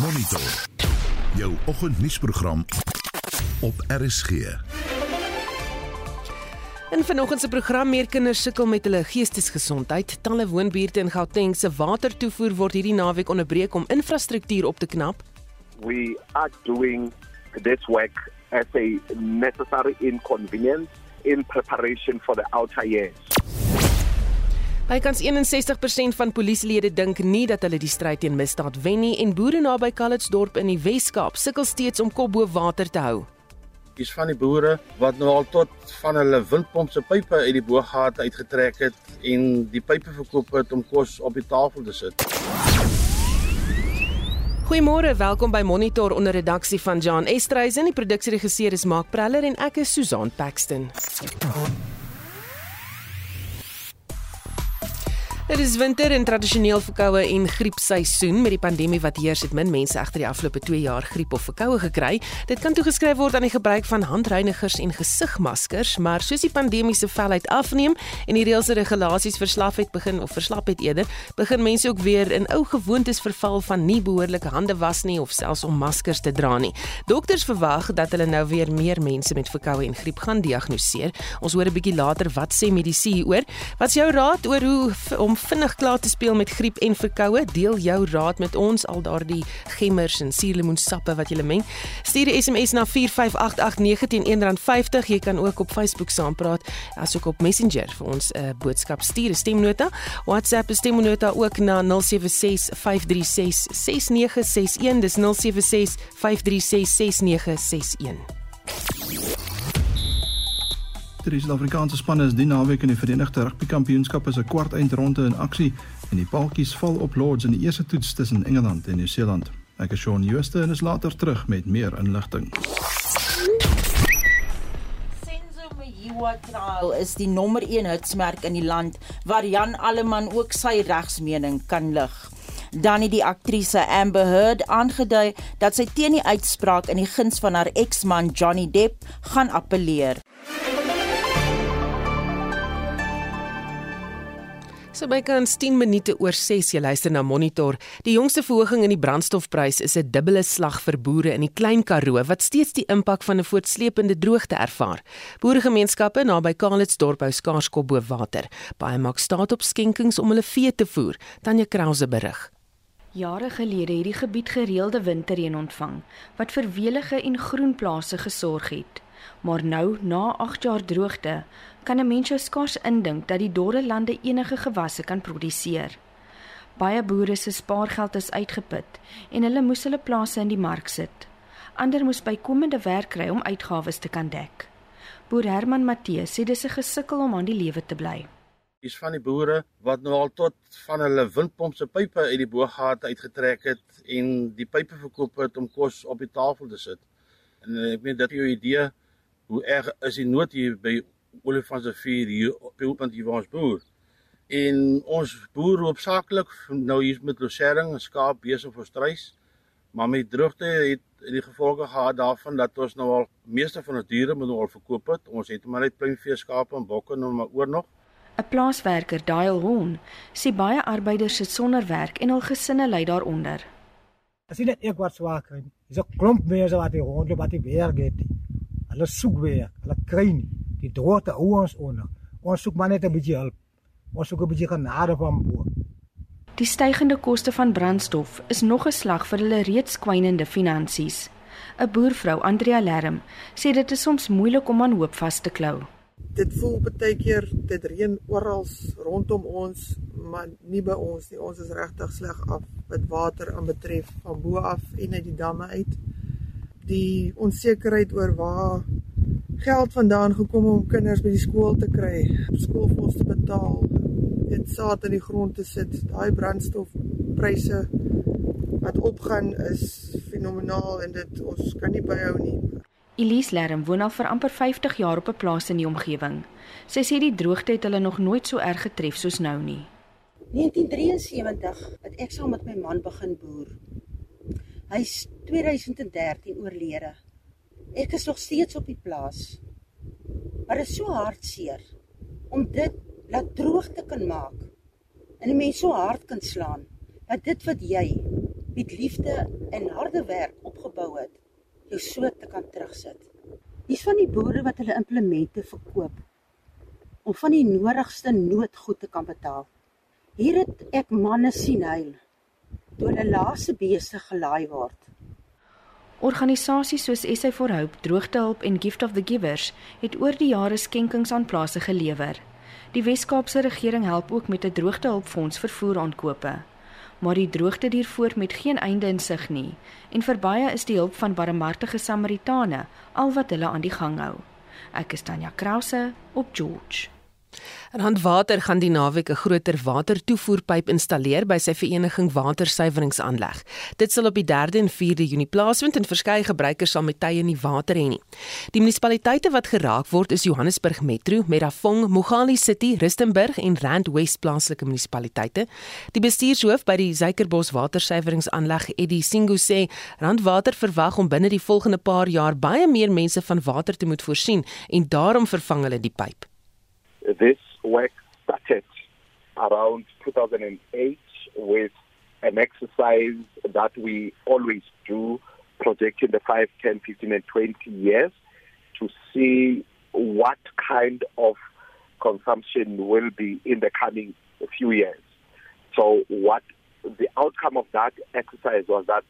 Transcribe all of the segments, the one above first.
Monitor. Jou oggendnuusprogram op RSG. In vanoggend se program meer kinders sukkel met hulle geestesgesondheid. Talle woonbuurte in Gauteng se watertoevoer word hierdie naweek onderbreek om infrastruktuur op te knap. we are doing this work as a necessary inconvenience in preparation for the outer years. Bykans 61% van polisielede dink nie dat hulle die stryd teen misdaad wen nie en boere naby Calitzdorp in die Wes-Kaap sukkel steeds om kop bo water te hou. Dis van die boere wat nou al tot van hulle windpomp se pype uit die boogate uitgetrek het en die pype verkoop het om kos op die tafel te sit. Goeiemôre, welkom by Monitor onder redaksie van Jan Estreisen. Die produksieregisseur is Mark Preller en ek is Susan Paxton. Dit is winter en tradisioneel verkoue en griepseisoen met die pandemie wat heers het min mense egter die afgelope 2 jaar griep of verkoue gekry. Dit kan toegeskryf word aan die gebruik van handreinigers en gesigmaskers, maar soos die pandemiese velheid afneem en die reëls en regulasies verslaf het begin of verslap het eerder, begin mense ook weer in ou gewoontes verval van nie behoorlike hande was nie of selfs om maskers te dra nie. Dokters verwag dat hulle nou weer meer mense met verkoue en griep gaan diagnoseer. Ons hoor 'n bietjie later wat sê medisyne hieroor. Wat is jou raad oor hoe om vinnig klaar te speel met griep en verkoue. Deel jou raad met ons al daardie gemmers en suurlemoensappe wat jy meng. Stuur 'n SMS na 45889 teen R1.50. Jy kan ook op Facebook saampraat asook op Messenger vir ons 'n uh, boodskap stuur, 'n stemnota. WhatsApp stemnota ook na 0765366961. Dis 0765366961. Die Suid-Afrikaanse spanne is die naweek in die Verenigde Rugby Kampioenskap as 'n kwart eindronde in aksie en die paltjies val op Lords in die eerste toets tussen Engeland en Nieu-Seeland. Ek is Shaun Jooste en is later terug met meer inligting. Meyiwa trial is die nommer 1 hitsmerk in die land waar Jan Alleman ook sy regsmening kan lig. Dan het die aktrise Amber Heard aangedui dat sy teen die uitspraak in die guns van haar eksman Johnny Depp gaan appeleer. So bykans 10 minute oor 6 jy luister na Monitor. Die jongste verhoging in die brandstofprys is 'n dubbele slag vir boere in die Klein Karoo wat steeds die impak van 'n voortsleepende droogte ervaar. Boeregemeenskappe naby Kaalitsdorp hou skaars kop bo water. Baie maak staat op skenkings om hulle vee te voer. Tanya Krause berig. Jare gelede het die gebied gereelde winterreën ontvang wat vir welige en groenplase gesorg het. Maar nou, na 8 jaar droogte, kan 'n mens jou skaars indink dat die dorre lande enige gewasse kan produseer. Baie boere se spaargeld is uitgeput en hulle moes hulle plase in die mark sit. Ander moes bykomende werk kry om uitgawes te kan dek. Boer Herman Matthee sê dis 'n gesukkel om aan die lewe te bly. Dis van die boere wat nou al tot van hulle windpomp se pype uit die boogate uitgetrek het en die pype verkoop het om kos op die tafel te sit. En ek meen dat jy 'n idee hoe erg is die nood hier by olifantsrivier hier op die punt hier waar ons boer. En ons boer hoofsaaklik nou hier met losering en skaap besig vir strys. Maar met droogte het die gevolge gehad daarvan dat ons nou al meeste van ons diere moet nou al verkoop het. Ons het maar net pluimvee, skape en bokke nou maar oor nog. 'n Plaaswerker, Dial Horn, sê baie arbeiders sit sonder werk en hul gesinne ly daaronder. As jy net ek wat swaar kry. Dis 'n klomp mense wat hier rondloop wat die werk het. Hulle soek werk, hulle kry nie. Die droogte hou ons onder. Ons soek maar net 'n bietjie hulp. Ons soek 'n bietjie genade van bo. Die stygende koste van brandstof is nog 'n slag vir hulle reeds kwynende finansies. 'n Boervrou, Andrea Lerm, sê dit is soms moeilik om aan hoop vas te klou. Dit voel baie keer dit reën oral rondom ons, maar nie by ons nie. Ons is regtig sleg af wat water aanbetref van bo af en uit die damme uit. Die onsekerheid oor waar geld vandaan gekom om kinders by die skool te kry, skoolfonds te betaal, dit saad in die grond te sit, daai brandstofpryse wat opgaan is fenomenaal en dit ons kan nie byhou nie. Elise Lerm woon al vir amper 50 jaar op 'n plaas in die omgewing. Sy sê die droogte het hulle nog nooit so erg getref soos nou nie. 1973 het ek saam met my man begin boer. Hy's 2013 oorlede. Ek is nog steeds op die plaas. Maar dit is so hartseer om dit laat droogte kan maak. En die mense so hard kan slaan dat dit wat jy met liefde en harde werk opgebou het, jou so te kan terugsit. Dis van die boere wat hulle implemente verkoop om van die nodigste noodgoed te kan betaal. Hier het ek manne sien huil toe hulle laaste beeste gelaai word. Organisasies soos SA for Hope, Droogtehulp en Gift of the Givers het oor die jare skenkings aan plase gelewer. Die Wes-Kaapse regering help ook met 'n droogtehulpfonds vir voeraankope. Maar die droogte duur voort met geen einde in sig nie en vir baie is die hulp van barmhartige Samaritane al wat hulle aan die gang hou. Ek is Tanya Krause op George. Randwater gaan die naweek 'n groter watertoevoerpyp installeer by sy vereniging watersuiweringsaanleg. Dit sal op die 3de en 4de Junie plaasvind en verskeie gebruikers sal met tye nie water hê. Die munisipaliteite wat geraak word is Johannesburg Metro, Merafong, Mogale City, Rustenburg en Rand West plaaslike munisipaliteite. Die bestuurshoof by die Suikerbos watersuiweringsaanleg, Eddie Singu sê, Randwater verwag om binne die volgende paar jaar baie meer mense van water te moet voorsien en daarom vervang hulle die pyp. This work started around 2008 with an exercise that we always do, projecting the 5, 10, 15, and 20 years to see what kind of consumption will be in the coming few years. So, what the outcome of that exercise was that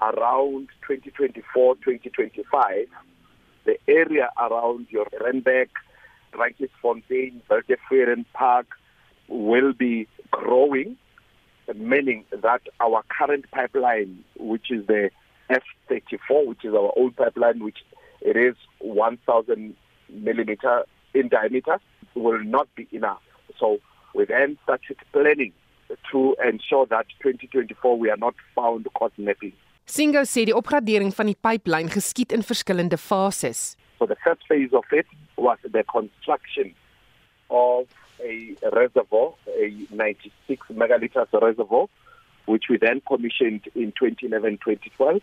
around 2024, 2025, the area around your Renbeck, Drankjesfontein, Beltevreden Park will be growing, meaning that our current pipeline, which is the F34, which is our old pipeline, which it is 1,000 millimeter in diameter, will not be enough. So we then started planning to ensure that 2024 we are not found caught napping. Singo sê die opgradering van die pipeline geskied in verskillende fases. So the first phase of it was the construction of a reservoir, a 96 megaliters reservoir, which we then commissioned in 2011-2012.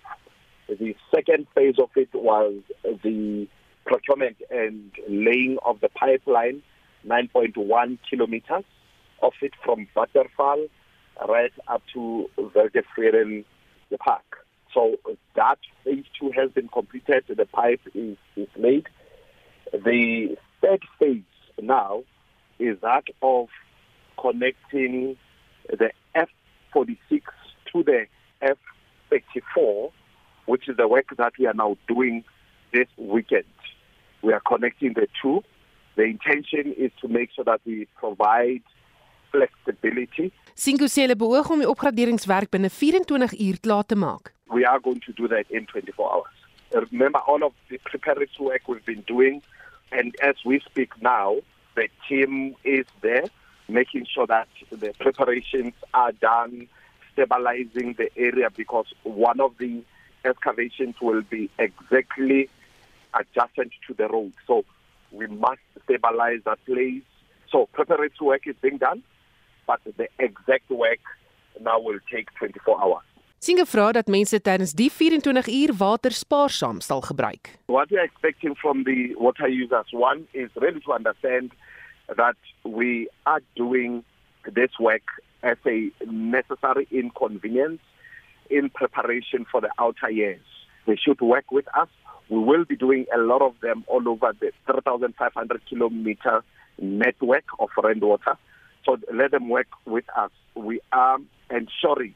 The second phase of it was the procurement and laying of the pipeline, 9.1 kilometers of it from Butterfall right up to Verdevreden, the park. So that phase two has been completed. The pipe is, is laid. The third phase now is that of connecting the F46 to the F34, which is the work that we are now doing this weekend. We are connecting the two. The intention is to make sure that we provide flexibility. Sê hulle beoog om die opgraderingswerk binne 24 uur klaar te maak. We are going to do that in 24 hours. Remember all of the preparatory work we've been doing and as we speak now, the team is there making sure that the preparations are done, stabilizing the area because one of the excavations will be exactly adjacent to the road. So we must stabilize that place. So preparatory work is being done, but the exact work now will take 24 hours. Singe vra dat mense tydens die 24 uur water spaarsaam sal gebruik. What we are expecting from the water users one is really to understand that we are doing this work as a necessary inconvenience in preparation for the outer years. They should work with us. We will be doing a lot of them all over the 3,500 kilometer network of rainwater. So let them work with us. We are ensuring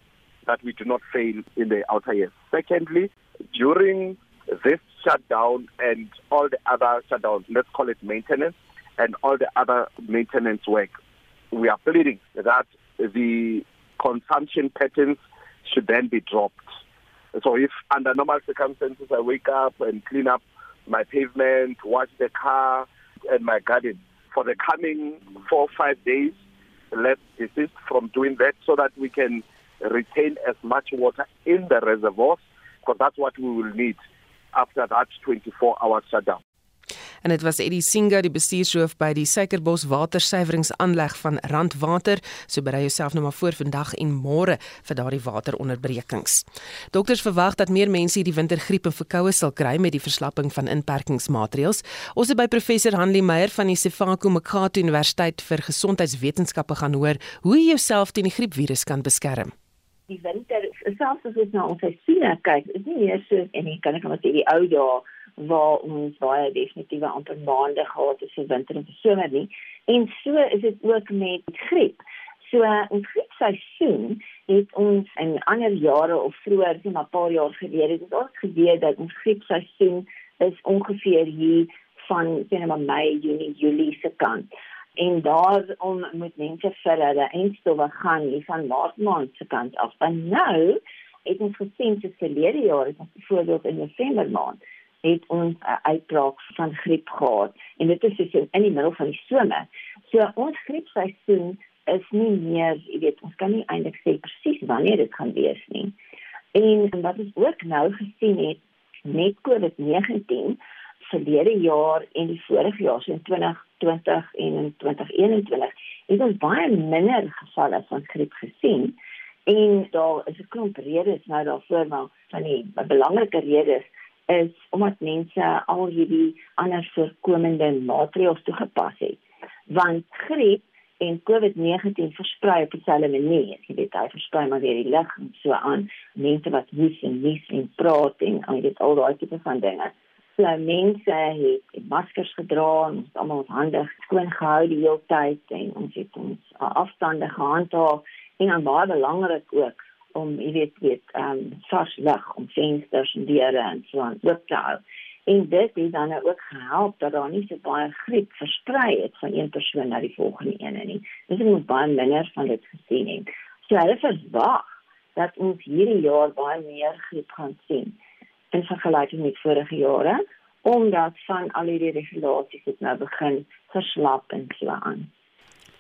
that we do not fail in the outer years. Secondly, during this shutdown and all the other shutdowns, let's call it maintenance, and all the other maintenance work, we are pleading that the consumption patterns should then be dropped. So if under normal circumstances I wake up and clean up my pavement, wash the car and my garden, for the coming four or five days, let's desist from doing that so that we can retain as much water in the reservoirs because that's what we will need after that 24 hour shutdown. En dit was Eddie Singa, die bestuurshoof by die Suikerbos watersuiweringsaanleg van Randwater. So berei jouself nou maar voor vandag en môre vir daardie wateronderbrekings. Dokters verwag dat meer mense hierdie wintergriep en verkoue sal kry met die verslapping van inperkingsmaatreëls. Ons het by professor Hanlie Meyer van die Sefako Makati Universiteit vir Gesondheidswetenskappe gaan hoor hoe jy jouself teen die griepvirus kan beskerm. Die winter selfs as ons na ons seisoene kyk, is nie meer so en ek kan ek maar sê die ou dae waar ons baie definitiewe amper maande gehad het vir winter en vir somer nie. En so is dit ook met griep. So ons griepseisoen het ons in ander jare of vroeër, so 'n paar jaar gelede, het ons geweet dat ons griepseisoen is ongeveer hier van sien maar Mei, Junie, Julie se kant. En daarom moet mense vir hulle eindstowwe gaan hier van Maart maand se kant af. En nou het ons gesien te verlede jaar, het ons byvoorbeeld in November maand het ons 'n uitbraak van griep gehad en dit is dus in die middel van die somer. So ons griepseisoen is nie meer, jy weet, ons kan nie eintlik sê presies wanneer dit gaan wees nie. En wat ons ook nou gesien het met COVID-19 verlede jaar en die vorige jaar, so in 2020 en in 2021, het ons baie minder gevalle van griep gesien. En daar is 'n klomp redes nou daarvoor, maar van die belangrike redes is omdat mense al hierdie ander voorkomende maatreëls toegepas het. Want griep en COVID-19 versprei op dieselfde manier. Jy weet, hy versprei maar weer die lug en so aan. Mense wat hoes en nies en praat en al dit al daai tipe van dinge. So mense het maskers gedra en ons almal ons hande skoon gehou die hele tyd en ons het ons afstande gehandhaaf en dan baie belangrik ook om jy weet weet ehm um, vars lig om vensters en deure en so aan oop te hou. En dit het dan ook gehelp dat daar nie so baie griep versprei het van een persoon na die volgende een nie. Dis moet baie minder van dit gesien het. So hulle verwag dat ons hierdie jaar baie meer griep gaan sien in vergelyking met vorige jare omdat van al hierdie regulasies het nou begin verslap en so aan.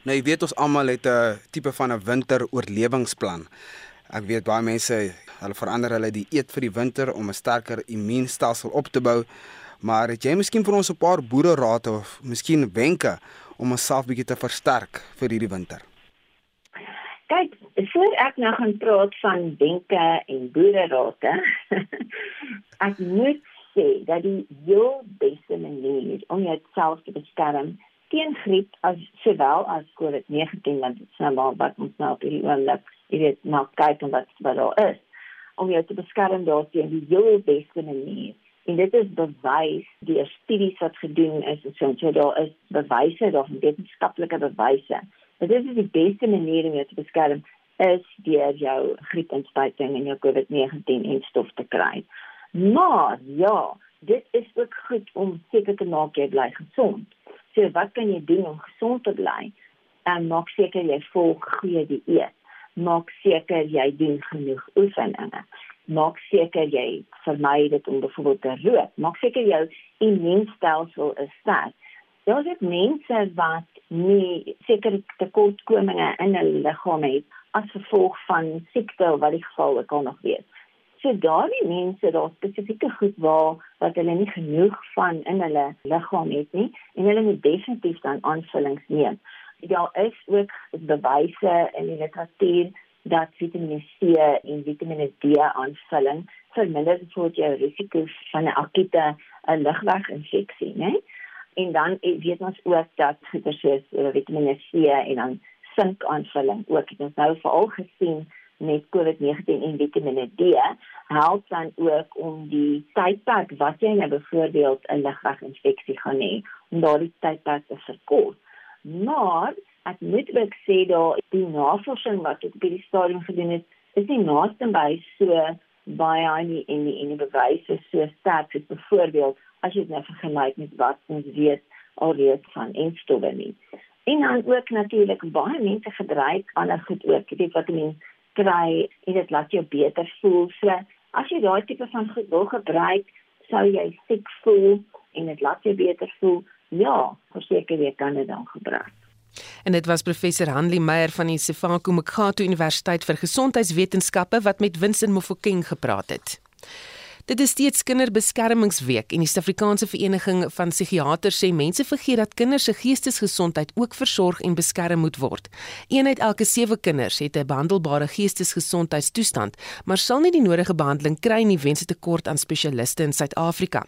Nou jy weet ons almal het 'n tipe van 'n winteroorlewingsplan. Ek weet baie mense, hulle verander hulle dieet vir die winter om 'n sterker immuunstelsel op te bou. Maar het jy miskien vir ons 'n paar boere raad of miskien wenke om onsself bietjie te versterk vir hierdie winter? Kyk, voor ek nou gaan praat van wenke en boere raad, ek moet sê dat die heel beste manier om jouself te beskerm teen griep as sowel as COVID-19 want dit is nou maar wat ons nou op hierdie oomblik jy weet nou kyk en wat wat daar is om jou te beskerm daarteen die heel beste manier. En dit is bewys die studies wat gedoen is en so, so daar is bewyse daar wetenskaplike bewyse. Dit is die beste manier om jou te beskerm is deur jou griepinspuiting en jou COVID-19 instof te kry maar ja dit is ook goed om seker te maak jy bly gesond so wat kan jy doen om gesond te bly en maak seker jy volg goeie dieet maak seker jy doen genoeg oefeninge. Maak seker jy vermy dit om byvoorbeeld te rook. Maak seker jou immuunstelsel is sterk. Daar is mense wat nie seker tekortkominge in hulle liggaam het as gevolg van siekte wat die geval ook al nog wees. So daardie mense daar spesifieke goed waar wat hulle nie genoeg van in hulle liggaam het nie en hulle moet definitief dan aanvullings neem daar is ook bewyse in die literatuur dat Vitamiene C en Vitamiene D aanvulling verminder voor jou risiko van 'n akute lugweginfeksie, né? En dan weet ons ook dat goeie soos Vitamiene C en dan sink aanvulling ook. Het ons nou veral gesien met COVID-19 en Vitamiene D help dan ook om die tydperk wat jy nou byvoorbeeld 'n lugweginfeksie gaan hê, om daardie tydperk te verkort. Maar ek moet ook sê dat die navorsing wat op hierdie stadium gedoen is, is nie naaste by so baie aan die en die en die bewyse so sterk as byvoorbeeld as jy dit nou vergelyk met wat ons weet alreeds van enstowwe nie. En dan ook natuurlik baie mense gebruik ander goed ook, dit wat mense kry en dit laat jou beter voel. So as jy daai tipe van goed wil gebruik, sou jy siek voel en dit laat jou beter voel ja, verseker jy kan dit dan gebruik. En dit was professor Hanlie Meyer van die Sefako Mkhatho Universiteit vir Gesondheidswetenskappe wat met Winston Mofokeng gepraat het. Dit is steeds Kinderbeskermingsweek en die Suid-Afrikaanse Vereniging van Psigiaters sê mense vergeet dat kinders se geestesgesondheid ook versorg en beskerm moet word. Een uit elke 7 kinders het 'n behandelbare geestesgesondheidstoestand, maar sal nie die nodige behandeling kry nie weens 'n tekort aan spesialiste in Suid-Afrika.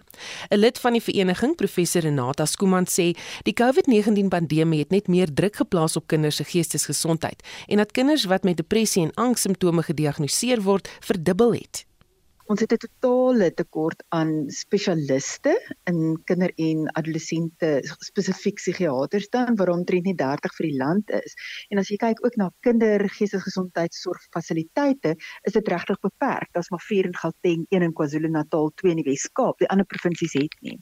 'n Lid van die vereniging, professor Renata Skuman sê, die COVID-19 pandemie het net meer druk geplaas op kinders se geestesgesondheid en dat kinders wat met depressie en angs simptome gediagnoseer word, verdubbel het. Ons het 'n totale tekort aan spesialiste in kinder- en adolessente spesifiek psigiaters dan waarom 33 vir die land is. En as jy kyk ook na kindergeestesgesondheidsorgfasiliteite, is dit regtig beperk. Daar's maar 4 in Gauteng, 1 in KwaZulu-Natal, 2 in die Wes-Kaap. Die ander provinsies het nie.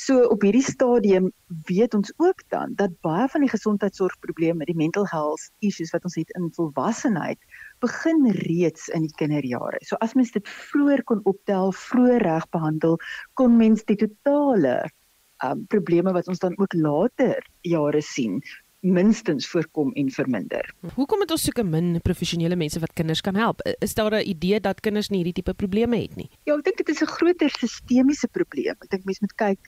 So op hierdie stadium weet ons ook dan dat baie van die gesondheidsorgprobleme, die mental health issues wat ons het in volwassenheid, begin reeds in die kinderjare. So as mens dit vroeër kon optel, vroeër reg behandel, kon mens die totale um, probleme wat ons dan ook later jare sien minstens voorkom en verminder. Hoekom het ons soeke min professionele mense wat kinders kan help? Is daar 'n idee dat kinders nie hierdie tipe probleme het nie? Ja, ek dink dit is 'n groter sistemiese probleem. Ek dink mense moet kyk,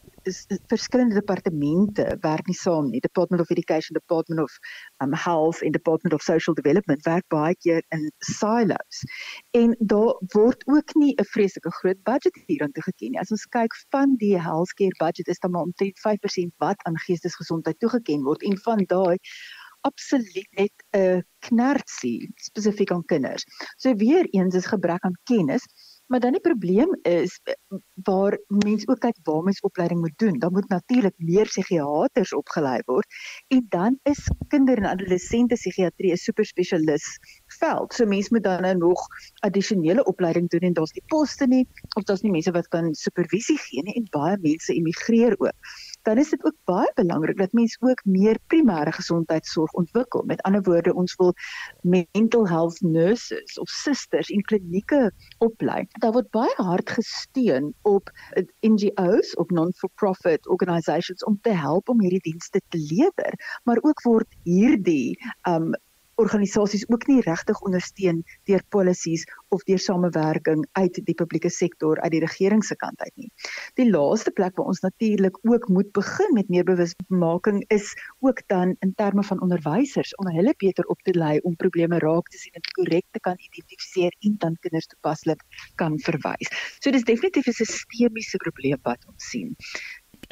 verskillende departemente werk nie saam nie. Department of Education, Department of um, Health en Department of Social Development werk baie keer in silos. En daar word ook nie 'n vreeslike groot budget hieraan toegeken nie. As ons kyk van die healthcare budget is dan maar omtrent 5% wat aan geestesgesondheid toegeken word en van daai absoluut net 'n knertsie spesifiek aan kinders. So weer eens is gebrek aan kennis, maar dan die probleem is waar mense ook kyk waar mens opleiding moet doen. Dan moet natuurlik meer psigiaters opgelei word en dan is kinder- en adolessente psigiatrie 'n superspesialis veld. So mense moet dan nou nog addisionele opleiding doen en daar's nie poste nie of daar's nie mense wat kan supervisie gee nie en baie mense immigreer ook dan is dit ook baie belangrik dat mense ook meer primêre gesondheidsorg ontwikkel. Met ander woorde, ons wil mental health nurses of susters in klinieke oplei. Daar word baie hard gesteun op NGOs, op non-for-profit organisations om te help om hierdie dienste te lewer, maar ook word hierdie um organisasies ook nie regtig ondersteun deur policies of deur samewerking uit die publieke sektor uit die regering se kant uit nie. Die laaste plek waar ons natuurlik ook moet begin met meer bewusmaking is ook dan in terme van onderwysers om hulle beter op te lei om probleme raak te sien en korrek te kan identifiseer en dan kinders toepaslik kan verwys. So dis definitief 'n sistemiese probleem wat ons sien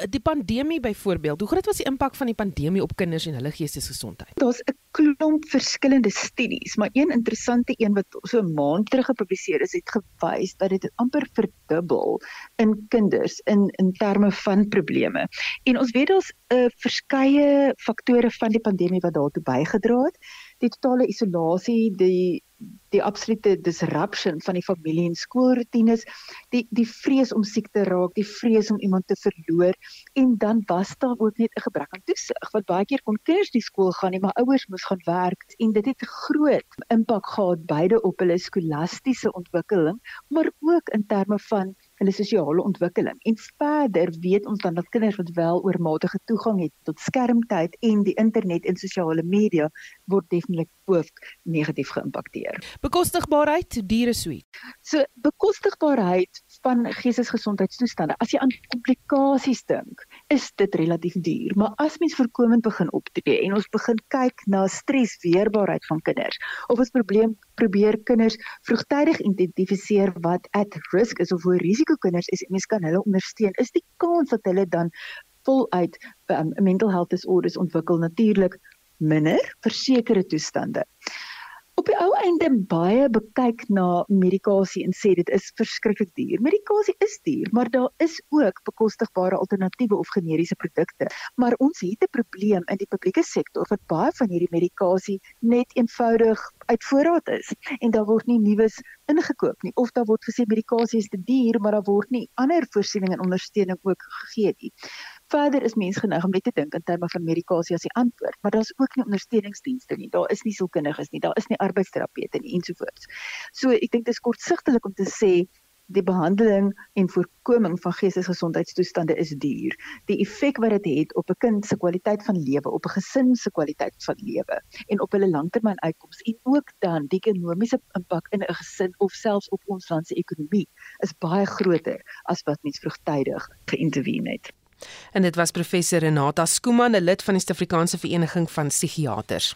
die pandemie byvoorbeeld, hoe groot was die impak van die pandemie op kinders en hulle geestesgesondheid? Daar's 'n klomp verskillende studies, maar een interessante een wat so 'n maand terug gepubliseer is, het gewys dat dit amper verdubbel in kinders in in terme van probleme. En ons weet daar's 'n uh, verskeie faktore van die pandemie wat daartoe bygedra het. Die totale isolasie, die die absolute disruption van die familie en skoolroetines, die die vrees om siek te raak, die vrees om iemand te verloor en dan was daar ook net 'n gebrek aan toesig wat baie keer kon kinders die skool gaan nie, maar ouers moes gaan werk en dit het groot impak gehad beide op hulle skolastiese ontwikkeling, maar ook in terme van hulle sosiale ontwikkeling. En verder weet ons dan dat kinders wat wel oormatige toegang het tot skermtyd en die internet en sosiale media word definitief ook negatief geïmpakteer. Bekostigbaarheid, diere suite. So bekostigbaarheid van geestesgesondheidstoestande. As jy aan komplikasies dink, is dit relatief duur, maar as mens voorkomend begin optree en ons begin kyk na stresweerbaarheid van kinders, of ons probleem probeer kinders vroegtydig identifiseer wat at risk is of hoe risiko kinders is, mens kan hulle ondersteun, is die kans dat hulle dan voluit um, mental health disorders ontwikkel natuurlik minder vir sekere toestande op die ou einde baie bekyk na medikasie en sê dit is verskriklik duur. Medikasie is duur, maar daar is ook bekostigbare alternatiewe of generiese produkte. Maar ons het 'n probleem in die publieke sektor wat baie van hierdie medikasie net eenvoudig uit voorraad is en daar word nie nuus ingekoop nie of daar word gesê medikasie is te duur, maar daar word nie ander voorsiening en ondersteuning ook gegee nie. Verder is mense geneig om net te dink in terme van medikasie as die antwoord, maar daar's ook nie ondersteuningsdienste nie. Daar is nie sielkundiges nie, daar is nie arbeidsterapeute nie ensovoorts. So ek dink dit is kortsigtelik om te sê die behandeling en voorkoming van geestesgesondheidstoestande is duur. Die effek wat dit het, het op 'n kind se kwaliteit van lewe, op 'n gesin se kwaliteit van lewe en op hulle langtermynuitkomste en ook dan die ekonomiese impak in 'n gesin of selfs op ons land se ekonomie is baie groter as wat mens vroegtydig geïntervene het. En dit was professor Renata Skooman, 'n lid van die Suid-Afrikaanse Vereniging van Psigiaters.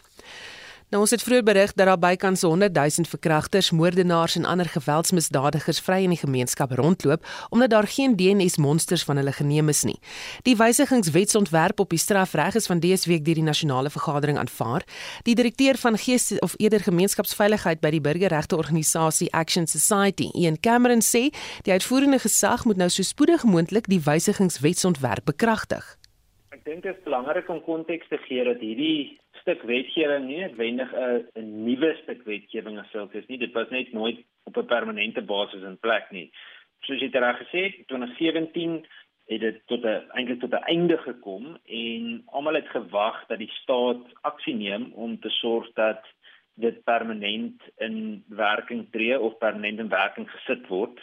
Nou ons het vroeër berig dat daar bykans 100 000 verkragters, moordenaars en ander geweldsmisdadigers vry in die gemeenskap rondloop omdat daar geen DNS-monsters van hulle geneem is nie. Die wysigingswetsontwerp op die strafreg is van dese week deur die nasionale vergadering aanvaar. Die direkteur van gees of eerder gemeenskapsveiligheid by die burgerregte organisasie Action Society, Ian Cameron sê, die uitvoerende gesag moet nou so spoedig moontlik die wysigingswetsontwerp bekragtig. Ek dink dit is belangrik om konteks te gee dat hierdie stuk wetgewing nie noodwendig 'n nuwe stuk wetgewing as sulks is nie. Dit was net nooit op 'n permanente basis in plek nie. Soos jy reg gesê het, 2017 het dit tot 'n eintlik tot 'n einde gekom en almal het gewag dat die staat aksie neem om te sorg dat dit permanent in werking tree of permanent in werking gesit word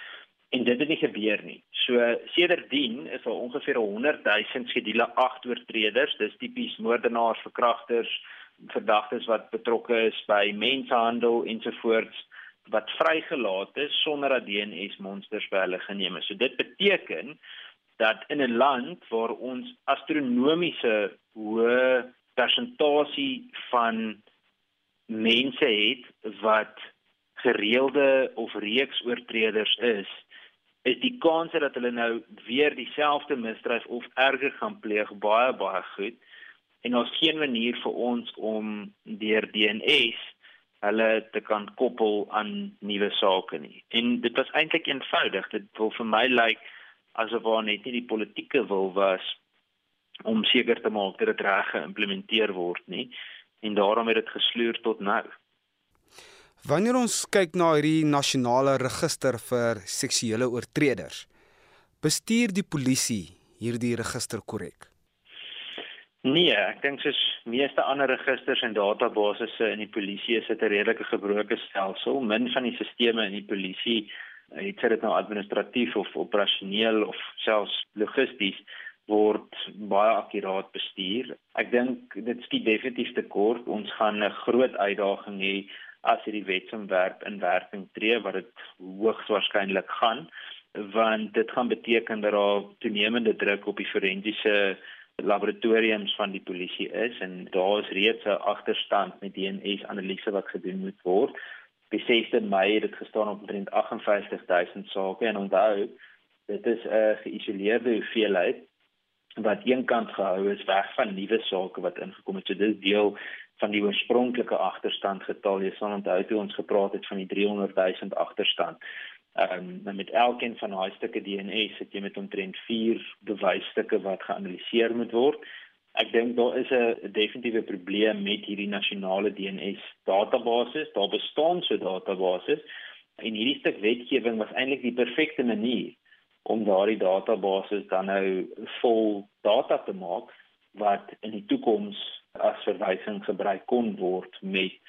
en dit het nie gebeur nie. So sedertdien is daar ongeveer 100 000 skedule 8 oortreders, dis tipies moordenaars, verkragters, verdagtes wat betrokke is by mensenhandel ensovoorts wat vrygelaat is sonder dat DNS monsters by hulle geneem is. So dit beteken dat in 'n land waar ons astronomiese hoë persentasie van mense het wat gereelde of reeks oortreders is, is die kans dat hulle nou weer dieselfde misdrijf of erger gaan pleeg baie baie goed en ons geen manier vir ons om deur DNS hulle te kan koppel aan nuwe sake nie. En dit was eintlik eenvoudig. Dit wil vir my lyk like, asof daar net nie die politieke wil was om seker te maak dat dit reg geïmplementeer word nie en daarom het dit gesloer tot nou. Wanneer ons kyk na hierdie nasionale register vir seksuele oortreders, bestuur die polisie hierdie register korrek? Nee, ek dink soos meeste ander registers en databasisse in die polisie is dit 'n redelike gebroke stelsel. Min van die stelsels in die polisie het dit nou administratief of operasioneel of selfs logisties word baie akkuraat bestuur. Ek dink dit skiet definitief te kort. Ons gaan 'n groot uitdaging hê as hierdie wetsontwerp in werking tree wat dit hoogs waarskynlik gaan want dit gaan beteken dat daar toenemende druk op die forensiese laboratoriums van die polisie is en daar is reeds 'n agterstand met DNS analise wat gedoen moet word. 6de Mei het dit gestaan op omtrent 58000 sake en onthou dit is 'n geïsoleerde hoeveelheid wat eenkant gehou is weg van nuwe sake wat ingekom het. So dis deel van die oorspronklike agterstand getal. Jy sal onthou toe ons gepraat het van die 300 000 agterstand. Ehm um, met elkeen van daai stukke DNA sit jy met omtrent 4 bewysstukke wat geanaliseer moet word. Ek dink daar is 'n definitiewe probleem met hierdie nasionale DNA database. Daar bestaan so database en hierdie stuk wetgewing was eintlik die perfekte manier om daardie database dan nou vol data te maak wat in die toekoms as verwysing gebruik kon word met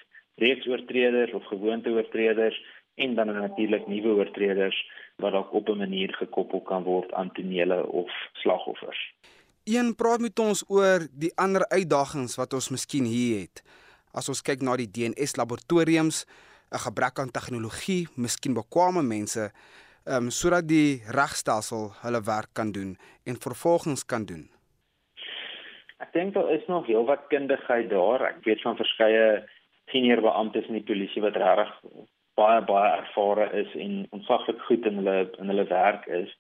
reeksoortreders of gewoonteoortreders en dan natuurlik nuwe oortreders wat dalk op 'n manier gekoppel kan word aan tonele of slagoffers. Een praat met ons oor die ander uitdagings wat ons miskien hier het. As ons kyk na die DNS laboratoriums, 'n gebrek aan tegnologie, miskien bekwame mense, ehm um, sodat die regstelsel hulle werk kan doen en vervolgings kan doen. Ek dink daar is nog heelwat kundigheid daar. Ek weet van verskeie senior beamptes in die polisie wat regtig baie baie ervare is en ontsaglik goed in hulle in hulle werk is.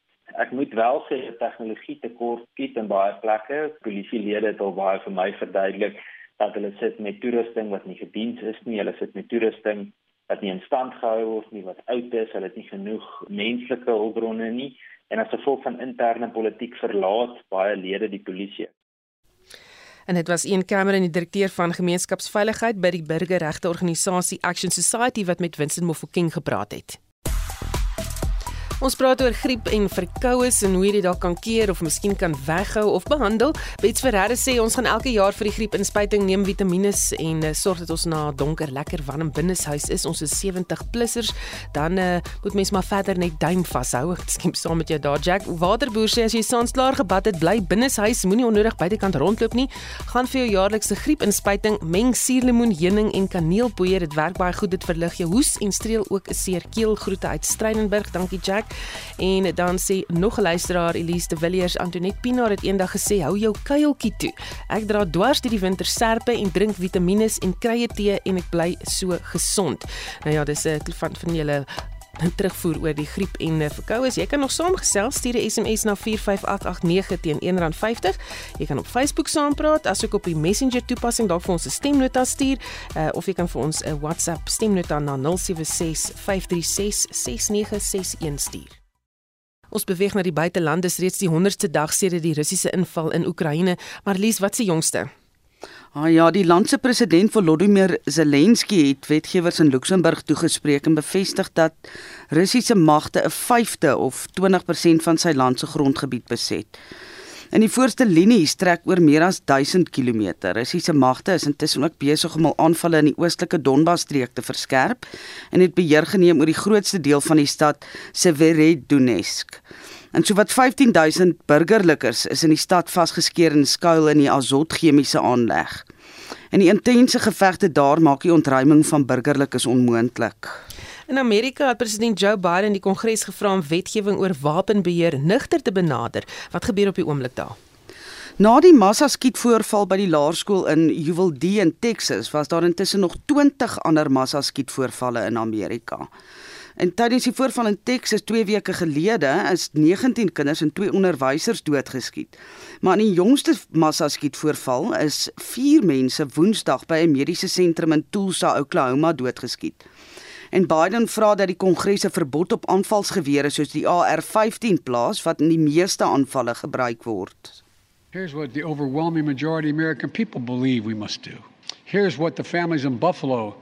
Ek moet wel sê dat tegnologie tekort skiet in baie plekke. Polisielede het al baie vir my verduidelik dat hulle sit met toerusting wat nie gediens is nie. Hulle sit met toerusting wat nie in stand gehou word nie, wat oud is. Hulle het nie genoeg menslike hulpbronne nie en as gevolg van interne politiek verlaat baie lede die polisie. En dit was een kamer in die direkteur van gemeenskapsveiligheid by die burgerregte organisasie Action Society wat met Winston Mofokeng gepraat het. Ons praat oor griep en verkoues en hoe jy dit dalk kan keer of miskien kan weghou of behandel. Bets Ferreira sê ons gaan elke jaar vir die griepinspuiting neem vitamiene en uh, sorg dat ons na donker lekker warm binneshuis is. Ons is 70 plussers, dan uh, moet mens maar verder net duim vashou. Ek skiem saam met jou daar Jack. Waterboer sê as jy saans klaar gebad het, bly binneshuis, moenie onnodig buitekant rondloop nie. Gaan vir jou jaarlikse griepinspuiting, meng suurlemoen, heuning en kaneelpoeier. Dit werk baie goed, dit verlig jou hoes en streel ook 'n seer keel. Groete uit Strydенburg. Dankie Jack. En dan sê nog 'n luisteraar Elise de Villiers Antoinette Pinaar het eendag gesê hou jou kuiltjie toe. Ek dra dwars deur die winter serpe en drink vitamiene en krye tee en ek bly so gesond. Nou ja, dis 'n van van julle terugvoer oor die griep en verkoues. Jy kan nog saamgesels, stuur 'n SMS na 45889 teen R1.50. Jy kan op Facebook saampraat, asook op die Messenger toepassing dalk vir ons 'n stemnota stuur, uh, of jy kan vir ons 'n WhatsApp stemnota na 0765366961 stuur. Ons beweeg na die buiteland. Dis reeds die 100ste dag sedert die Russiese inval in Oekraïne. Maar Lies, wat se jongste? Ah ja, die land se president Volodymyr Zelensky het wetgewers in Luxemburg toegespreek en bevestig dat Russiese magte 'n vyfde of 20% van sy land se grondgebied beset. In die voorste linie strek oor meer as 1000 km. Russiese magte is intussen ook besig om al aanvalle in die oostelike Donbas-streek te verskerp en het beheer geneem oor die grootste deel van die stad Severodonetsk. En sowat 15000 burgerlikes is in die stad vasgeskeer in skuil in die Azot chemiese aanleg. En die intense gevegte daar maak die ontruiming van burgerlikes onmoontlik. In Amerika het president Joe Biden die Kongres gevra om wetgewing oor wapenbeheer nigter te benader. Wat gebeur op die oomblik daar? Na die massaskietvoorval by die laerskool in Uvalde in Texas, was daar intussen nog 20 ander massaskietvoorvalle in Amerika. En tydens die voorval in Texas 2 weke gelede is 19 kinders en 2 onderwysers doodgeskiet. Maar in die jongste massaskietvoorval is 4 mense Woensdag by 'n mediese sentrum in Tulsa, Oklahoma doodgeskiet. En Biden vra dat die Kongres 'n verbod op aanvalsgewere soos die AR-15 plaas wat in die meeste aanvalle gebruik word. Here's what the overwhelming majority of American people believe we must do. Here's what the families in Buffalo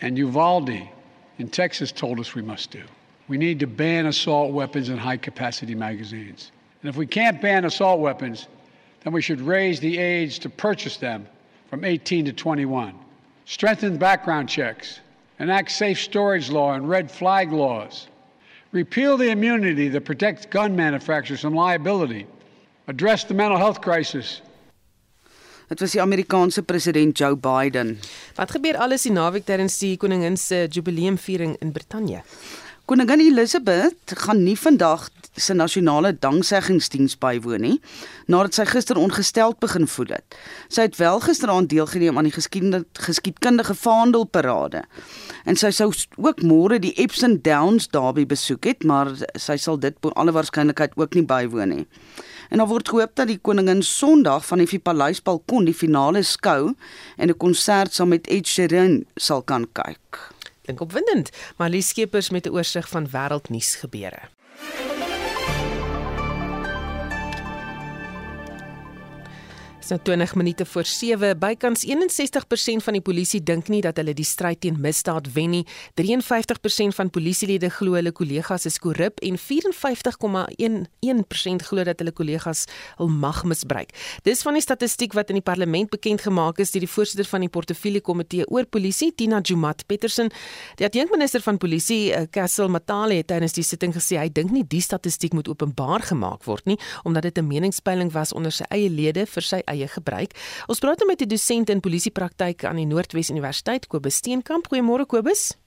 and Uvalde in Texas told us we must do. We need to ban assault weapons and high capacity magazines. And if we can't ban assault weapons, then we should raise the age to purchase them from 18 to 21. Strengthen background checks, enact safe storage law and red flag laws. Repeal the immunity that protects gun manufacturers from liability. Address the mental health crisis Dit was die Amerikaanse president Joe Biden. Wat gebeur alles die naweek tydens die koningin se jubileumviering in Brittanje? Koningin Elizabeth gaan nie vandag se nasionale dankseggingsdiens bywoon nie, nadat sy gister ongesteld begin voel het. Sy het wel gisteraand deelgeneem aan die geskiedkundige vaandelparade. En sy sou ook môre die Epsom Downs Derby besoek het, maar sy sal dit bo alle waarskynlikheid ook nie bywoon nie. En daar word gehoop dat die koningin Sondag van die Paleisbalkon die finale skou en 'n konsert saam met Ed Sheeran sal kan kyk. Dink opwindend, maar Lee Skeepers met 'n oorsig van wêreldnuus gebeure. So 20 minute voor 7 bykans 61% van die polisie dink nie dat hulle die stryd teen misdaad wen nie. 53% van polisielede glo hulle kollegas is korrup en 54,11% glo dat hulle kollegas hul mag misbruik. Dis van die statistiek wat in die parlement bekend gemaak is deur die voorsitter van die portefeulje komitee oor polisie, Tina Jumat Petersen. Die adjunkminister van polisie, Kassel eh, Matale, het tydens die sitting gesê hy dink nie die statistiek moet openbaar gemaak word nie omdat dit 'n meningspeiling was onder sy eie lede vir sy eie gebruik. Ons praat nou met 'n dosent in polisiepraktyk aan die Noordwes Universiteit, Kobus Steenkamp. Goeiemôre Kobus.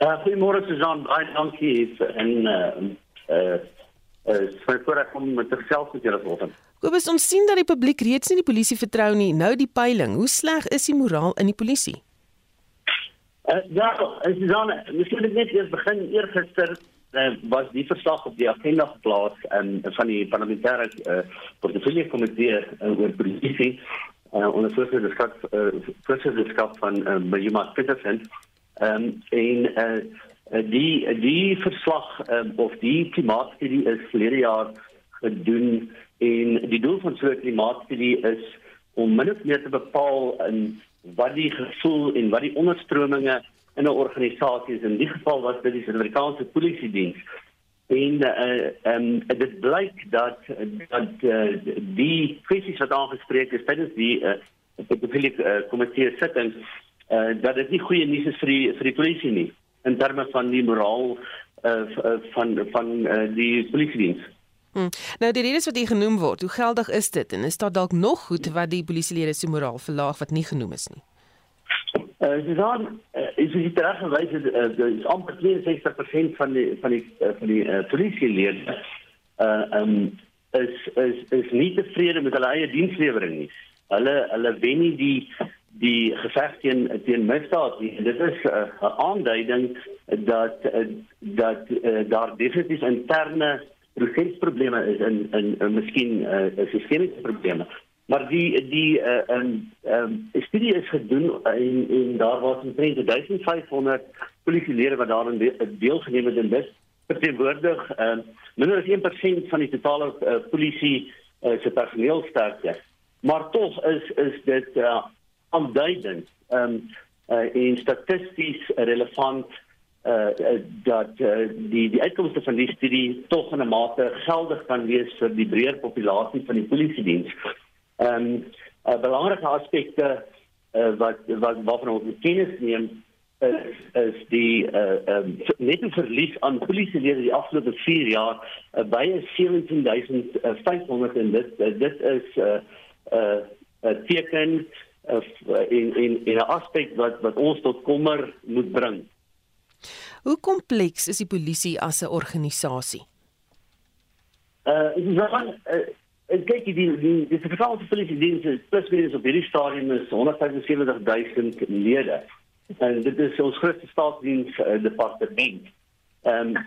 Uh, goeiemôre Susan, baie dankie en uh uh uh vir voorreg om met te gesels met julle vanoggend. Kobus, ons sien dat die publiek reeds nie die polisie vertrou nie. Nou die peiling, hoe sleg is die moraal in die polisie? Uh, ja, Susan, miskien net eers begin eergister uh, was die verslag op die agenda geplaas um, van die parlementêre uh, portefeulje komitee uh, oor polisie uh, onder voorsitterskap uh, voorsitterskap van uh, Bajima Petersen. Um, en uh, die die verslag um, of die klimaatstudie is verlede jaar gedoen en die doel van so 'n klimaatstudie is om min of meer te bepaal in wat die gevoel en wat die onderstrominge in 'n organisasie is. In die geval was dit die Suid-Afrikaanse Polisie Diens. En uh, um, dit blyk dat dat uh, die kwessies wat aangespreek is tydens die uh, pedofilie uh, komitee sitting uh, dat dit nie goeie nuus is vir die vir die polisie nie in terme van die moraal uh, van van uh, die polisiediens. Hmm. Nou die redes wat hier genoem word, hoe geldig is dit en is daar dalk nog goed wat die polisielede se moraal verlaag wat nie genoem is nie? Uh, ze zijn, uh, is het terecht geweest, uh, er is amper 62% van die, van die, uh, van die uh, politieleden uh, um, is, is, is niet tevreden met hun eigen dienstlevering. Nie. Hulle, hulle wen nie die, die gevecht teen, teen misdaad nie. Dit is uh, een aanduiding dat, uh, dat uh, daar definitief interne procesproblemen is en, en, en misschien uh, systemische problemen. Maar die die uh, um, um, studie is gedoen en, en daar was omtrent 1500 polisielede wat daarin deelgeneem het en dit verteenwoordig um, minder as 1% van die totale uh, polisie uh, se personeelsterkte. Maar tog is is dit uh, aanduidend um, uh, en statisties relevant uh, dat uh, die die uitkomste van die studie tog in 'n mate geldig kan wees vir die breër populasie van die polisiediens. Ehm um, 'n belangrike aspekte uh, wat wat waarvan ons kennis neem is is die uh, um, net 'n verlies aan polisielede die afgelope 4 jaar uh, by 17500 en dit uh, dit is 'n uh, 'n uh, teken uh, in in in 'n aspek wat wat ons tot kommer moet bring. Hoe kompleks is die polisie as 'n organisasie? Uh, dit is wel uh, En kyk die die die, die Suid-Afrikaanse polisie dienste plus minus op hierdie stadium is 175000 lede. En dit is ons grootste staatsdiens uh, departement. Ehm um,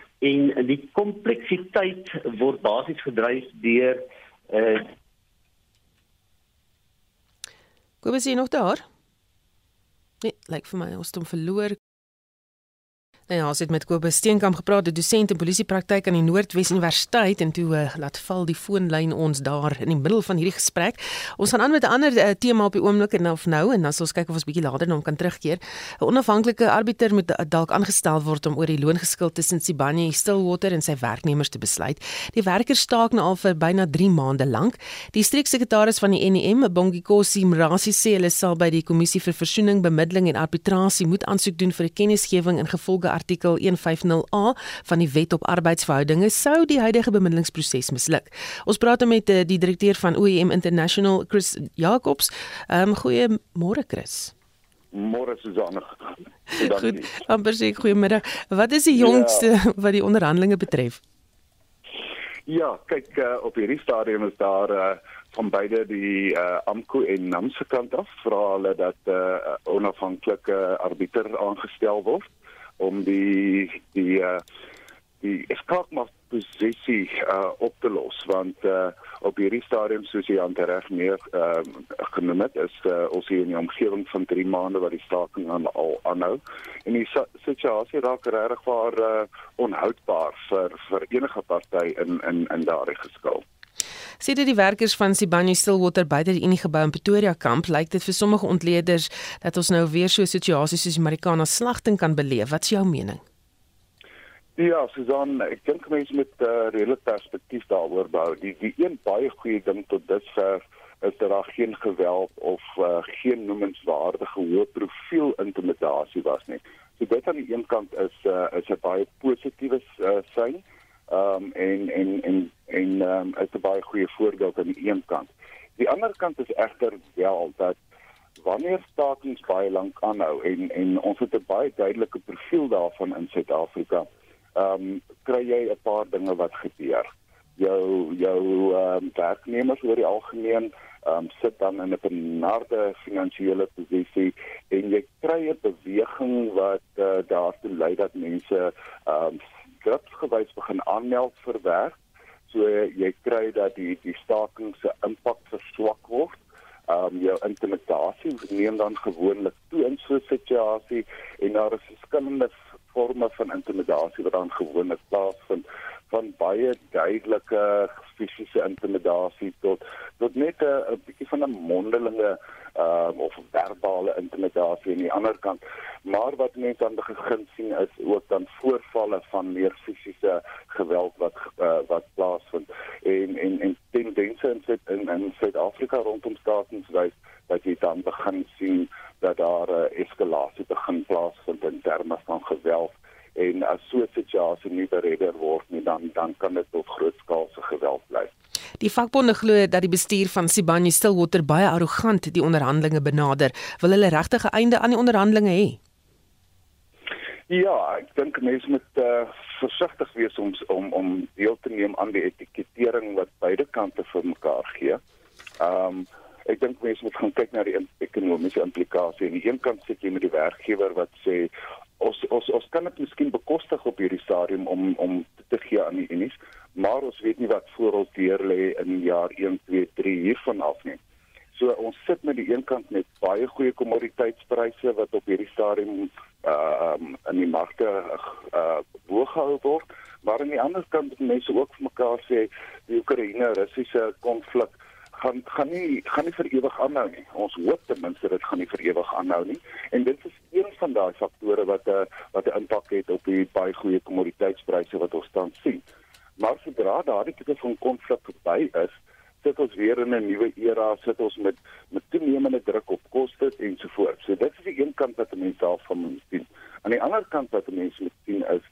en die kompleksiteit word basies gedryf deur eh uh, Kobus jy nog daar? Nee, lyk vir my ons het hom verloor. Nou ja, ons het met Kobus Steenkamp gepraat, 'n dosent in polisiepraktyk aan die Noordwes Universiteit en toe uh, laat val die foonlyn ons daar in die middel van hierdie gesprek. Ons gaan aan met 'n ander uh, tema op die oomblik en of nou en dan sal ons kyk of ons bietjie later na hom kan terugkeer. 'n Onafhanklike arbiter moet uh, dalk aangestel word om oor die loongeskil tussen Sibanye Stillwater en sy werknemers te besluit. Die werkers staak nou al vir byna 3 maande lank. Die streeksekretaris van die NEM, Bongikosi Mrasi sê hulle sal by die kommissie vir versoening, bemiddeling en arbitrasie moet aansoek doen vir 'n kennisgewing in gevolge artikel 150A van die Wet op Arbeidsverhoudinge sou die huidige bemiddelingsproses misluk. Ons praat met eh, die direkteur van OEM International, Chris Jacobs. Ehm um, goeiemôre Chris. Môre Susanne. Goed, amper sê goeiemiddag. Wat is die jongste ja. wat die onderhandelinge betref? Ja, kyk uh, op hierdie stadium is daar uh, van beide die uh, AMKU en NAMS kant af vra hulle dat 'n uh, onafhanklike arbiter aangestel word om die die uh, die skaakmas posisie uh, op te los want uh, op hierdie stadium soos jy aan reg meer uh, genoem het is uh, ons hier in die omgewing van 3 maande wat die staking aan al aanhou. En die situasie raak regtig waar uh, onhoudbaar vir vir enige party in in in daardie geskil Sê dit die werkers van Sibanye Stillwater buite die Unie gebou in Pretoria kamp, lyk dit vir sommige ontleeders dat ons nou weer so 'n situasie soos die Marikana slagting kan beleef. Wat is jou mening? Ja, Susan, ek dink mense moet 'n uh, reële perspektief daaroor bou. Die die een baie goeie ding tot dusver is dat daar geen geweld of uh, geen noemenswaardige hoë profiel intimidasie was nie. So dit aan die een kant is uh, is 'n baie positiewe uh, sein. Ehm um, en en en en ehm um, is 'n baie goeie voorbeeld aan die een kant. Die ander kant is egter wel dat wanneer stakings baie lank aanhou en en ons het 'n baie duidelike profiel daarvan in Suid-Afrika. Ehm um, kry jy 'n paar dinge wat gebeur. Jou jou ehm um, werknemers oor die algemeen ehm um, sit dan in 'n benarde finansiële posisie en jy kry 'n beweging wat uh, daartoe lei dat mense ehm um, skripsgewys begin aanmeld vir werk. So jy kry dat die die staking se impak verswak word. Ehm um, jou intimidasie neem dan gewoonlik toe in so 'n situasie en daar is verskillende forme van intimidasie wat dan gewoonlik plaasvind van baie duidelike fisiese intimidasie tot tot net 'n 'n bietjie van 'n mondelinge uh, of verbale intimidasie aan die ander kant. Maar wat mense aan begin sien is ook dan voorvalle van meer fisiese geweld wat uh, wat plaasvind en en en tendense in Suid in in Suid-Afrika rondom statens wys dat jy dan begin sien dat daar 'n uh, eskalasie begin plaasvind in terme van geweld en as so 'n situasie nie beredder word nie dan dan kan dit tot grootskaalse geweld lei. Die vakbonde glo dat die bestuur van Sibanye Stillwater baie arrogant die onderhandelinge benader. Wil hulle regtig 'n einde aan die onderhandelinge hê? Ja, ek dink mense moet uh, versigtig wees om om om deel te neem aan die etikettering wat beide kante vir mekaar gee. Ehm um, ek dink mense moet gaan kyk na die ekonomiese implikasie. Aan die een kant sit jy met die werkgewer wat sê ons ons ons kan dit miskien bekostig op hierdie stadium om om te gee aan die unies, maar ons weet nie wat voor ons deur lê in jaar 1, 2, 3 hiervan af nie. So ons sit met die een kant met baie goeie kommoditeitspryse wat op hierdie stadium uh um, in die markte uh hoog word, maar aan die ander kant mense ook vir mekaar sê die Oekraïne-Russiese konflik gaan gaan nie gaan nie vir ewig aanhou nie. Ons hoop ten minste dit gaan nie vir ewig aanhou nie. En dit is een van daai faktore wat 'n uh, wat 'n impak het op die baie goeie kommoditeitspryse wat ons tans sien. Maar sodra daardie tipe van konflik verby is, sit ons weer in 'n nuwe era, sit ons met met toenemende druk op kostes ensovoorts. So dit is die een kant wat mense daarvan moet sien. Aan die ander kant wat mense moet sien is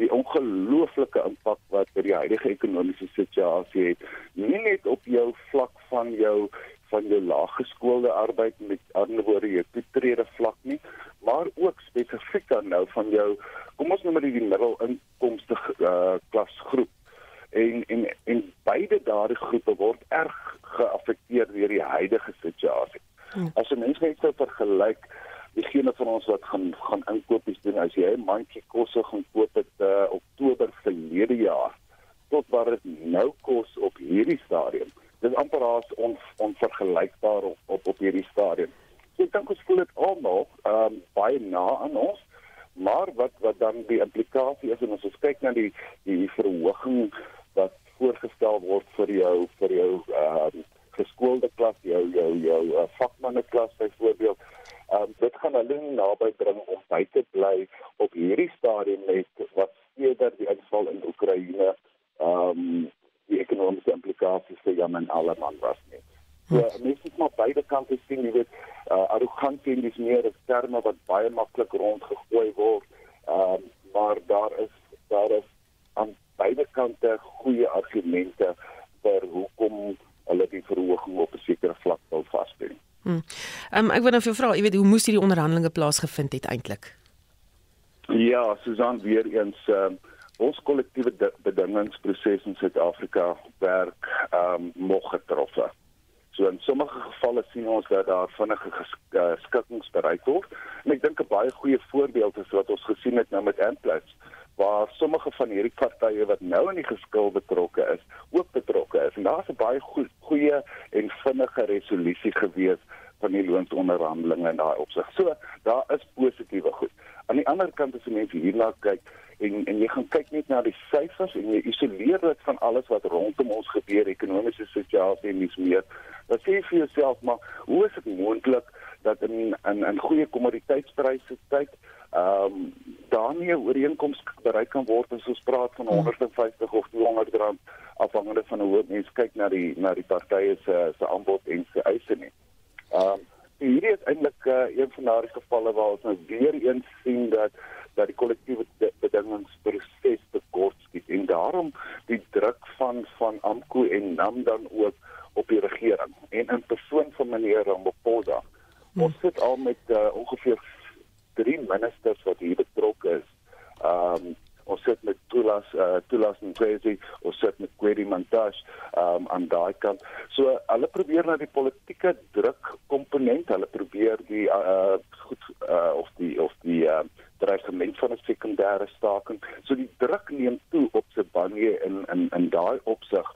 die ongelooflike impak wat die huidige ekonomiese situasie het nie net op jou vlak van jou van jou laaggeskoolde arbeid met ander woorde jou toetrede vlak nie maar ook spesifiek dan nou van jou kom ons noem dit die middelinkomste uh, klasgroep en en en beide daardie groepe word erg geaffekteer deur die huidige situasie. Hmm. As 'n mens net sou vergelyk diegene van ons wat gaan gaan inkopies doen as jy 'n mandjie kosse gaan koop het uh, Oktober verlede jaar tot wat dit nou kos op hierdie stadium. Dit is amper as on, onvergelykbaar op, op op hierdie stadium. So ek dink ons voel dit almal ehm um, baie na aan ons. Maar wat wat dan die implikasie is en as ons kyk na die die verhoging wat voorgestel word vir jou vir jou ehm uh, geskoolde klas, jou jou jou uh, vakmanne klas byvoorbeeld hulle naby bring om by te bly op hierdie stadium met wat eerder die uitval in Oekraïne ehm um, die ekonomiese implikasies vir Jan en Alleman was nie. So hm. mense moet maar beide kante sien, jy weet, uh, arrogantie en dis meer 'n terme wat baie maklik rondgegooi word. Ehm um, maar daar is daar is aan beide kante goeie argumente vir hoekom hulle die verhoging op 'n sekere vlak wil vasbring. Hm. Um, ek wil nou vir jou vra, jy weet hoe moes hierdie onderhandelinge plaasgevind het eintlik? Ja, Susan weer eens um, ons kollektiewe bedingingsproses in Suid-Afrika werk ehm um, nog getroffen. So in sommige gevalle sien ons dat daar vinnige eh, skikkings bereik word. En ek dink 'n baie goeie voorbeeld is wat ons gesien het nou met Amplats waar sommige van hierdie partye wat nou in die geskil betrokke is, ook betrokke is. En daar's 'n baie goeie, goeie en vinnige resolusie gewees van die loonsonderhandelinge in daai opsig. So, daar is positiewe goed. Aan die ander kant as jy net hierna kyk en en jy gaan kyk net na die syfers en jy isoleer dit van alles wat rondom ons gebeur, ekonomiese situasie en dis meer. Dan sê jy vir jouself maar, hoe is dit moontlik dat in in in goeie kommoditeitspryse tyd ehm um, daar nie 'n ooreenkoms bereik kan word as ons praat van 150 of 200 rand afhangende van hoe mense kyk na die na die partye se se aanbod en se eise nie. Ehm um, hierdie is eintlik uh, een van daardie gevalle waar ons nou weer eens sien dat dat die kollektiewe bedingingsproses te kort skiet en daarom die druk van van AMKU en NAM dan ook op die regering en in persoon van meneer Ramaphosa. Hmm. Ons sit al met uh, ongeveer drie ministers wat hier betrokke is. Ehm um, ons sit met Tulas uh, Tulas Nkwezi, ons sit met Kwedi Mantashe um, aan daai kant. So hulle probeer na die politieke druk komponent, hulle probeer die uh, goed uh, of die of die uh, dreigement van 'n sekondêre staking. So die druk neem toe op Sibanye in in in daai opsig.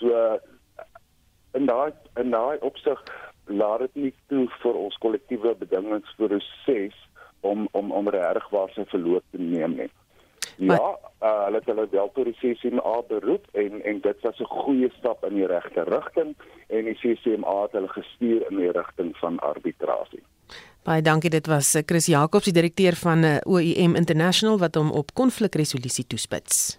So in daai in daai opsig laat dit nie toe vir ons kollektiewe bedingingsproses om om om regtig waar sy verloop te neem nie. Ja, uh, hulle het hulle wel tot die CCMA beroep en en dit was 'n goeie stap in die regte rigting en die CCMA het hulle gestuur in die rigting van arbitrasie. Baie dankie, dit was eh, Chris Jacobs, die direkteur van eh, OIM International wat hom op konflikresolusie toespits.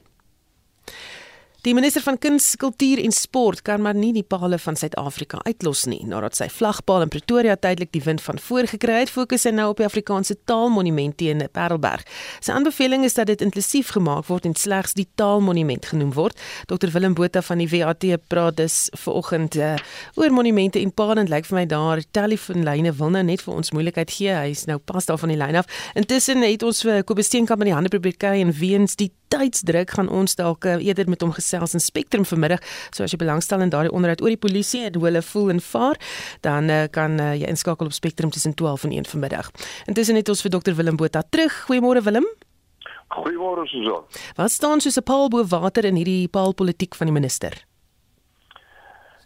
Die minister van Kuns, Kultuur en Sport kan maar nie die pale van Suid-Afrika uitlos nie. Nadat sy vlagpaal in Pretoria tydelik die wind van voor gekry het, fokus hy nou op die Afrikaanse Taalmonument teen Parelberg. Sy aanbeveling is dat dit inklusief gemaak word en slegs die Taalmonument genoem word. Dr Willem Botha van die WAT praat dus vanoggend uh, oor monumente en pale en lyk vir my daar telefoonlyne wil nou net vir ons moeilikheid gee. Hy's nou pas daar van die lyn af. Intussen het ons vir Kobus Steenkamp in die hande probeer kry en weens die tydsdruk gaan ons dalk uh, eerder met hom gesels in Spectrum vanmiddag. So as jy belangstel in daardie onderhoud oor die polisie en hoe hulle voel en vaar, dan uh, kan uh, jy inskakel op Spectrum tussen 12 en 1 vanmiddag. Intussen het ons vir Dr Willem Botha terug. Goeiemôre Willem. Goeiemôre Susan. Wat staan soos 'n paal bo water in hierdie paalpolitiek van die minister?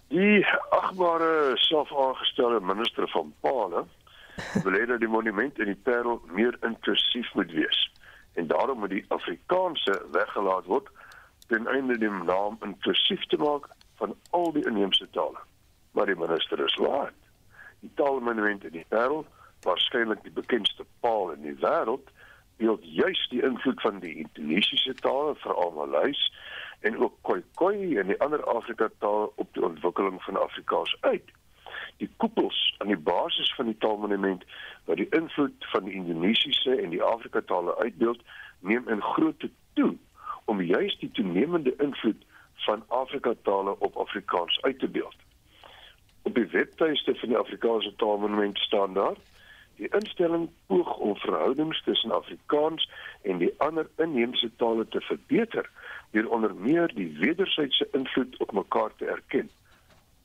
Die agbare selfaangestelde minister van Paale wil hê dat die monument in die Parel meer inklusief moet wees en daarom moet die Afrikaanse weggelaat word ten einde die naam inklusief te maak van al die inheemse tale. Maar die minister is laat. Die taalmonument in die Parel, waarskynlik die bekendste paal in die wêreld, beeld juis die invloed van die Indonesiese tale, veral Maleis en ook Khoikhoi en die ander Afrika tale op die ontwikkeling van Afrikaans uit. Die koepels aan die basis van die taalmonument wat die invloed van die Indonesiese en die Afrika tale uitbeeld, neem in grootte toe om juis die toenemende invloed van Afrika tale op Afrikaans uit te beeld. Op die webtuiste van die Afrikaanse Taalmonument staan daar: Die instelling poog om verhoudings tussen Afrikaans en die ander inheemse tale te verbeter deur onder meer die wederwysige invloed op mekaar te erken.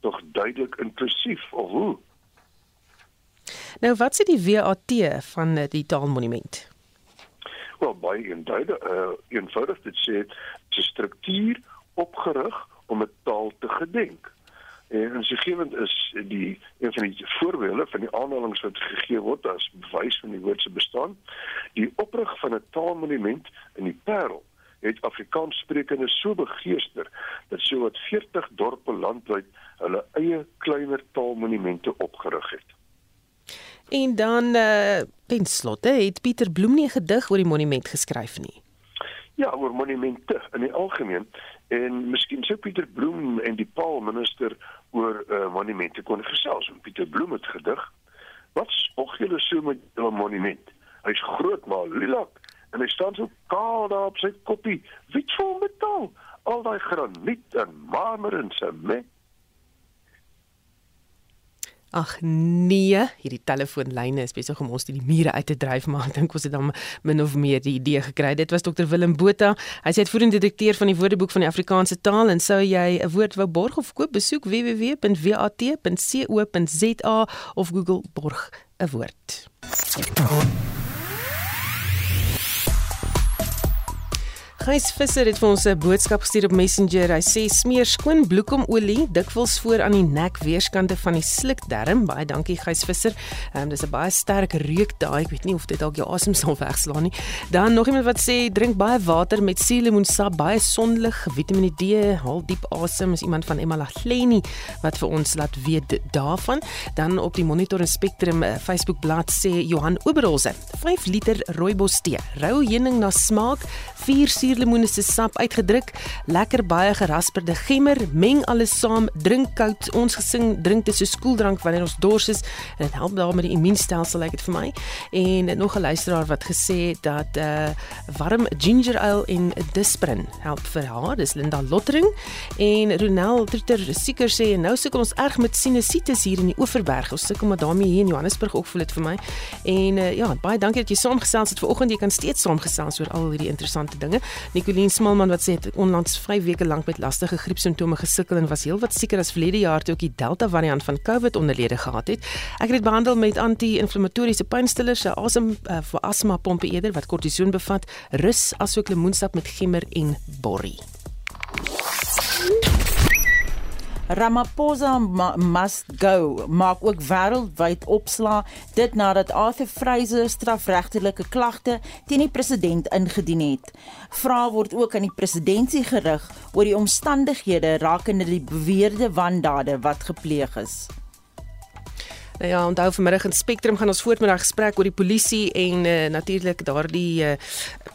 Tog duidelik inklusief of hoe? Nou wat sê die WAT van eh, die Taalmonument? Wel baie eenduidig, uh, eenvoudig dit sê 'n struktuur opgerig om 'n taal te gedenk. En insiggewend is die een van die voorbeelde van die aanhalinge wat gegee word as bewys van die woord se bestaan, die oprig van 'n taalmonument in die Parel het Afrikaans sprekende so begeester dat sowat 40 dorpe landwyd hulle eie kleiner taalmonumente opgerig het. En dan uh ten slotte het Pieter Bloem nie gedig oor die monument geskryf nie. Ja, oor monumente in die algemeen en miskien sou Pieter Bloem en die Paul minister oor uh, monumente kon gesels. Pieter Bloem het gedig: "Wat spog julle so met 'n monument? Hy's groot maar lilak en hy staan so kaal daar op sy koppie. Wie vol metaal? Al daai graniet en marmer en sement Ag nee, hierdie telefoonlyne is besig om ons die mure uit te dryf, maar ek dink ons het dan min of meer die idee gekry. Dit was Dr Willem Botha. Hy is uitvoerende direkteur van die Woordeboek van die Afrikaanse taal en sou jy 'n woord wou borg of koop, besoek www.wat.co.za of Google borg 'n woord. Gys Visser het vir ons 'n boodskap gestuur op Messenger. Hy sê smeer skoon bloekomolie dikwels voor aan die nek weerskante van die slukdarm. Baie dankie Gys Visser. Ehm um, dis 'n baie sterk reuk daai. Ek weet nie of dit dalk jou asem sal wegslaan nie. Dan nog iemand wat sê drink baie water met suurlemoensap, baie sonlig, Vitamiene D, haal diep asem. Is iemand van Emma Lagleni wat vir ons laat weet daarvan. Dan op die Monitor en Spectrum uh, Facebook bladsy sê Johan Oberholzer, 5 liter rooibos tee, rou heuning na smaak, 4 suur suurlemoene se sap uitgedruk, lekker baie gerasperde gemmer, meng alles saam, drink koud. Ons gesing drink dit so skooldrank wanneer ons dors is en dit help daar met die immuunstelsel lyk dit vir my. En nog 'n luisteraar wat gesê het dat uh warm ginger ale en disprin help vir haar. Dis Linda Lottering en Ronel Treter seker sê nou sukkel ons erg met sinusitis hier in die Oeverberg. Ons sukkel met daarmee hier in Johannesburg ook voel dit vir my. En uh, ja, baie dankie dat jy saamgesels het vanoggend. Jy kan steeds saamgesels oor al hierdie interessante dinge. Nicoline Smalman wat sê het onlangs 5 weke lank met lastige griepsimptome gesukkel en was heelwat sieker as verlede jaar toe ook die Delta variant van COVID onderlede gehad het. Ek het dit behandel met anti-inflammatoriese pynstillers, 'n asem uh, vir asma pompe eerder wat kortison bevat, rus asook lemoensap met gemmer en borrie. Ramaphosa must go maak ook wêreldwyd opslaa dit nadat Arthur Fraser strafregtelike klagte teen die president ingedien het. Vrae word ook aan die presidentsie gerig oor die omstandighede rakende die beweerde wandade wat gepleeg is. Nou ja, onthou vanmiddag in Spectrum gaan ons voortmiddag gesprek oor die polisie en uh, natuurlik daardie uh,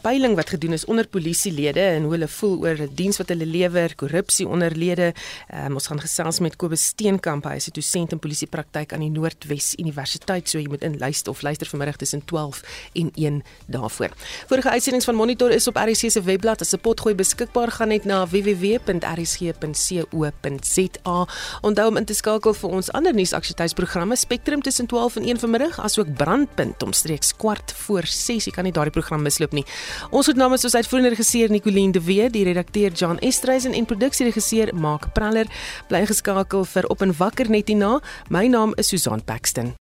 peiling wat gedoen is onder polisielede en hoe hulle voel oor die diens wat hulle lewer, korrupsie onder lede. Um, ons gaan gesels met Kobus Steenkamp, hy is 'n dosent in polisiepraktyk aan die Noordwes Universiteit, so jy moet inluister of luister vanmiddag tussen 12 en 1 daarvoor. Vorige uitsendings van Monitor is op RSC se webblad as 'n potgooi beskikbaar gaan net na www.rsg.co.za. Onthou om in te skakel vir ons ander nuusaktualiteitsprogramme Spectrum tussen 12 en 1 vanmiddag, asook Brandpunt omstreeks kwart voor 6. Jy kan nie daardie program misloop nie. Ons het namens ons uitvoerende regisseur Nicoline de Wee, die redakteur John Estreisen en produksieregisseur Mark Praller bly geskakel vir op en wakker net hierna. My naam is Susan Paxton.